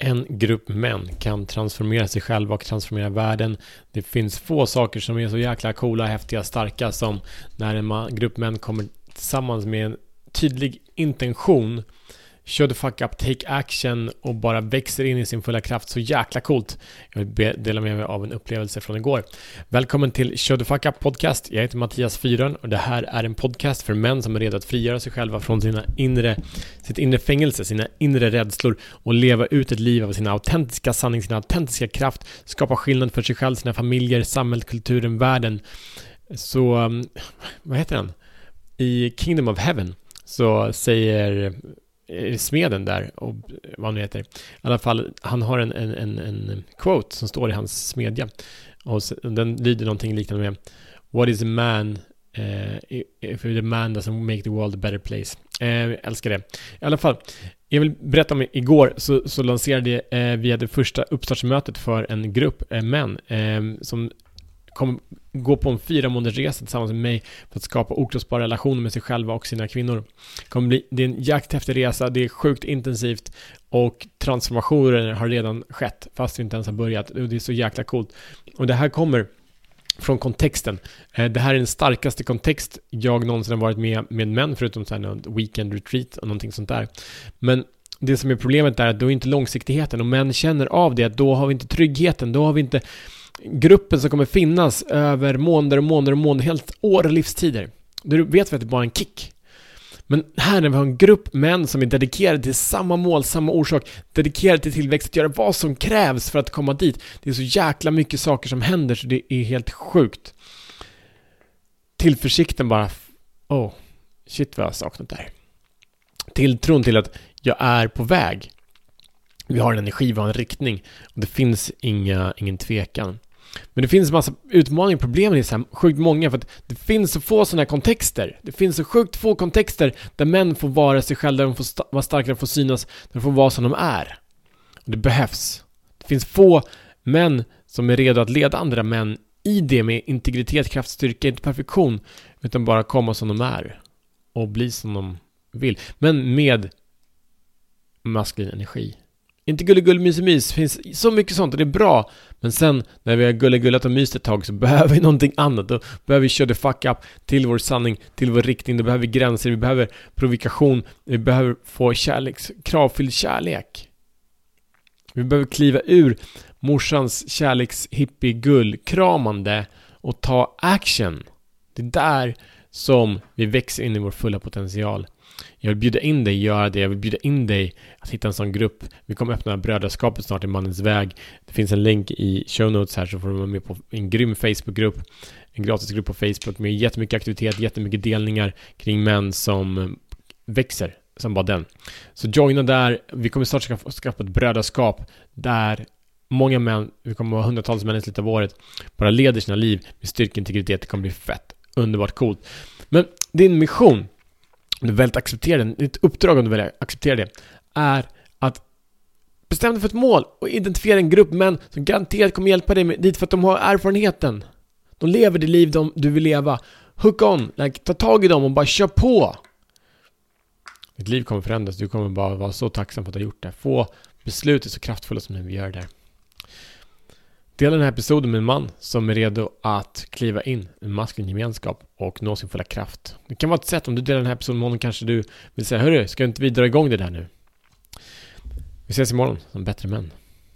en grupp män kan transformera sig själva och transformera världen. Det finns få saker som är så jäkla coola, häftiga, starka som när en grupp män kommer tillsammans med en tydlig intention Shut the fuck up, take action och bara växer in i sin fulla kraft. Så jäkla coolt. Jag vill dela med mig av en upplevelse från igår. Välkommen till Shut the fuck up podcast. Jag heter Mattias Fyrön och det här är en podcast för män som är redo att frigöra sig själva från sina inre, sitt inre fängelse, sina inre rädslor och leva ut ett liv av sin autentiska sanning, sin autentiska kraft, skapa skillnad för sig själv, sina familjer, samhället, kulturen, världen. Så, um, vad heter den? I Kingdom of Heaven så säger Eh, smeden där, och vad han nu heter. I alla fall, han har en, en, en, en quote som står i hans smedja. Och den lyder någonting liknande med What is a man uh, if the man doesn't make the world a better place? Uh, jag älskar det. I alla fall, jag vill berätta om igår så, så lanserade uh, vi det första uppstartsmötet för en grupp uh, män som kommer gå på en fyra månaders resa tillsammans med mig för att skapa okrossbara relationer med sig själva och sina kvinnor. Det, kommer bli, det är en jakthäftig resa, det är sjukt intensivt och transformationer har redan skett fast vi inte ens har börjat. Det är så jäkla coolt. Och det här kommer från kontexten. Eh, det här är den starkaste kontext jag någonsin har varit med med män, förutom så här weekend retreat och någonting sånt där. Men det som är problemet är att då är inte långsiktigheten och män känner av det, att då har vi inte tryggheten, då har vi inte gruppen som kommer finnas över månader och månader och månader, helt år och livstider. Då vet vi att det bara är en kick. Men här när vi har en grupp män som är dedikerade till samma mål, samma orsak, dedikerade till tillväxt, att göra vad som krävs för att komma dit. Det är så jäkla mycket saker som händer så det är helt sjukt. Tillförsikten bara, oh, shit vad jag har saknat där. Tilltron till att jag är på väg. Vi har en energi, vi har en riktning och det finns inga, ingen tvekan. Men det finns en massa utmaningar, och problem i det här sjukt många för att det finns så få sådana här kontexter. Det finns så sjukt få kontexter där män får vara sig själva, där de får st vara starkare, får synas, där de får vara som de är. Och det behövs. Det finns få män som är redo att leda andra män i det med integritet, kraft, styrka, inte perfektion, utan bara komma som de är och bli som de vill. Men med maskulin energi. Inte gulligull mys mys, finns så mycket sånt och det är bra. Men sen när vi har gulligullat och myst ett tag så behöver vi någonting annat. Då behöver vi köra the fuck up till vår sanning, till vår riktning. Då behöver vi gränser, vi behöver provokation, vi behöver få kärleks, kravfylld kärlek. Vi behöver kliva ur morsans kärleks hippie gull kramande och ta action. Det är där som vi växer in i vår fulla potential. Jag vill bjuda in dig, göra det. Jag vill bjuda in dig att hitta en sån grupp. Vi kommer öppna brödraskapet snart i Mannens väg. Det finns en länk i show notes här så får du vara med på en grym Facebookgrupp. En gratisgrupp på Facebook med jättemycket aktivitet, jättemycket delningar kring män som växer som bara den. Så joina där. Vi kommer snart skaffa, skaffa ett brödraskap där många män, vi kommer ha hundratals män i slutet av året, bara leder sina liv med styrka, och integritet. Det kommer bli fett, underbart coolt. Men din mission du väljer att acceptera det, ditt uppdrag om du väljer att acceptera det, är att bestämma dig för ett mål och identifiera en grupp män som garanterat kommer hjälpa dig med, dit för att de har erfarenheten. De lever det liv de, du vill leva. Hook on, like, ta tag i dem och bara kör på. Ditt liv kommer förändras, du kommer bara vara så tacksam för att du har gjort det. Få beslutet så kraftfulla som du gör det. Dela den här episoden med en man som är redo att kliva in i maskulin gemenskap och nå sin fulla kraft. Det kan vara ett sätt om du delar den här episoden med honom kanske du vill säga Hörru, ska inte vi dra igång det där nu? Vi ses imorgon som bättre män.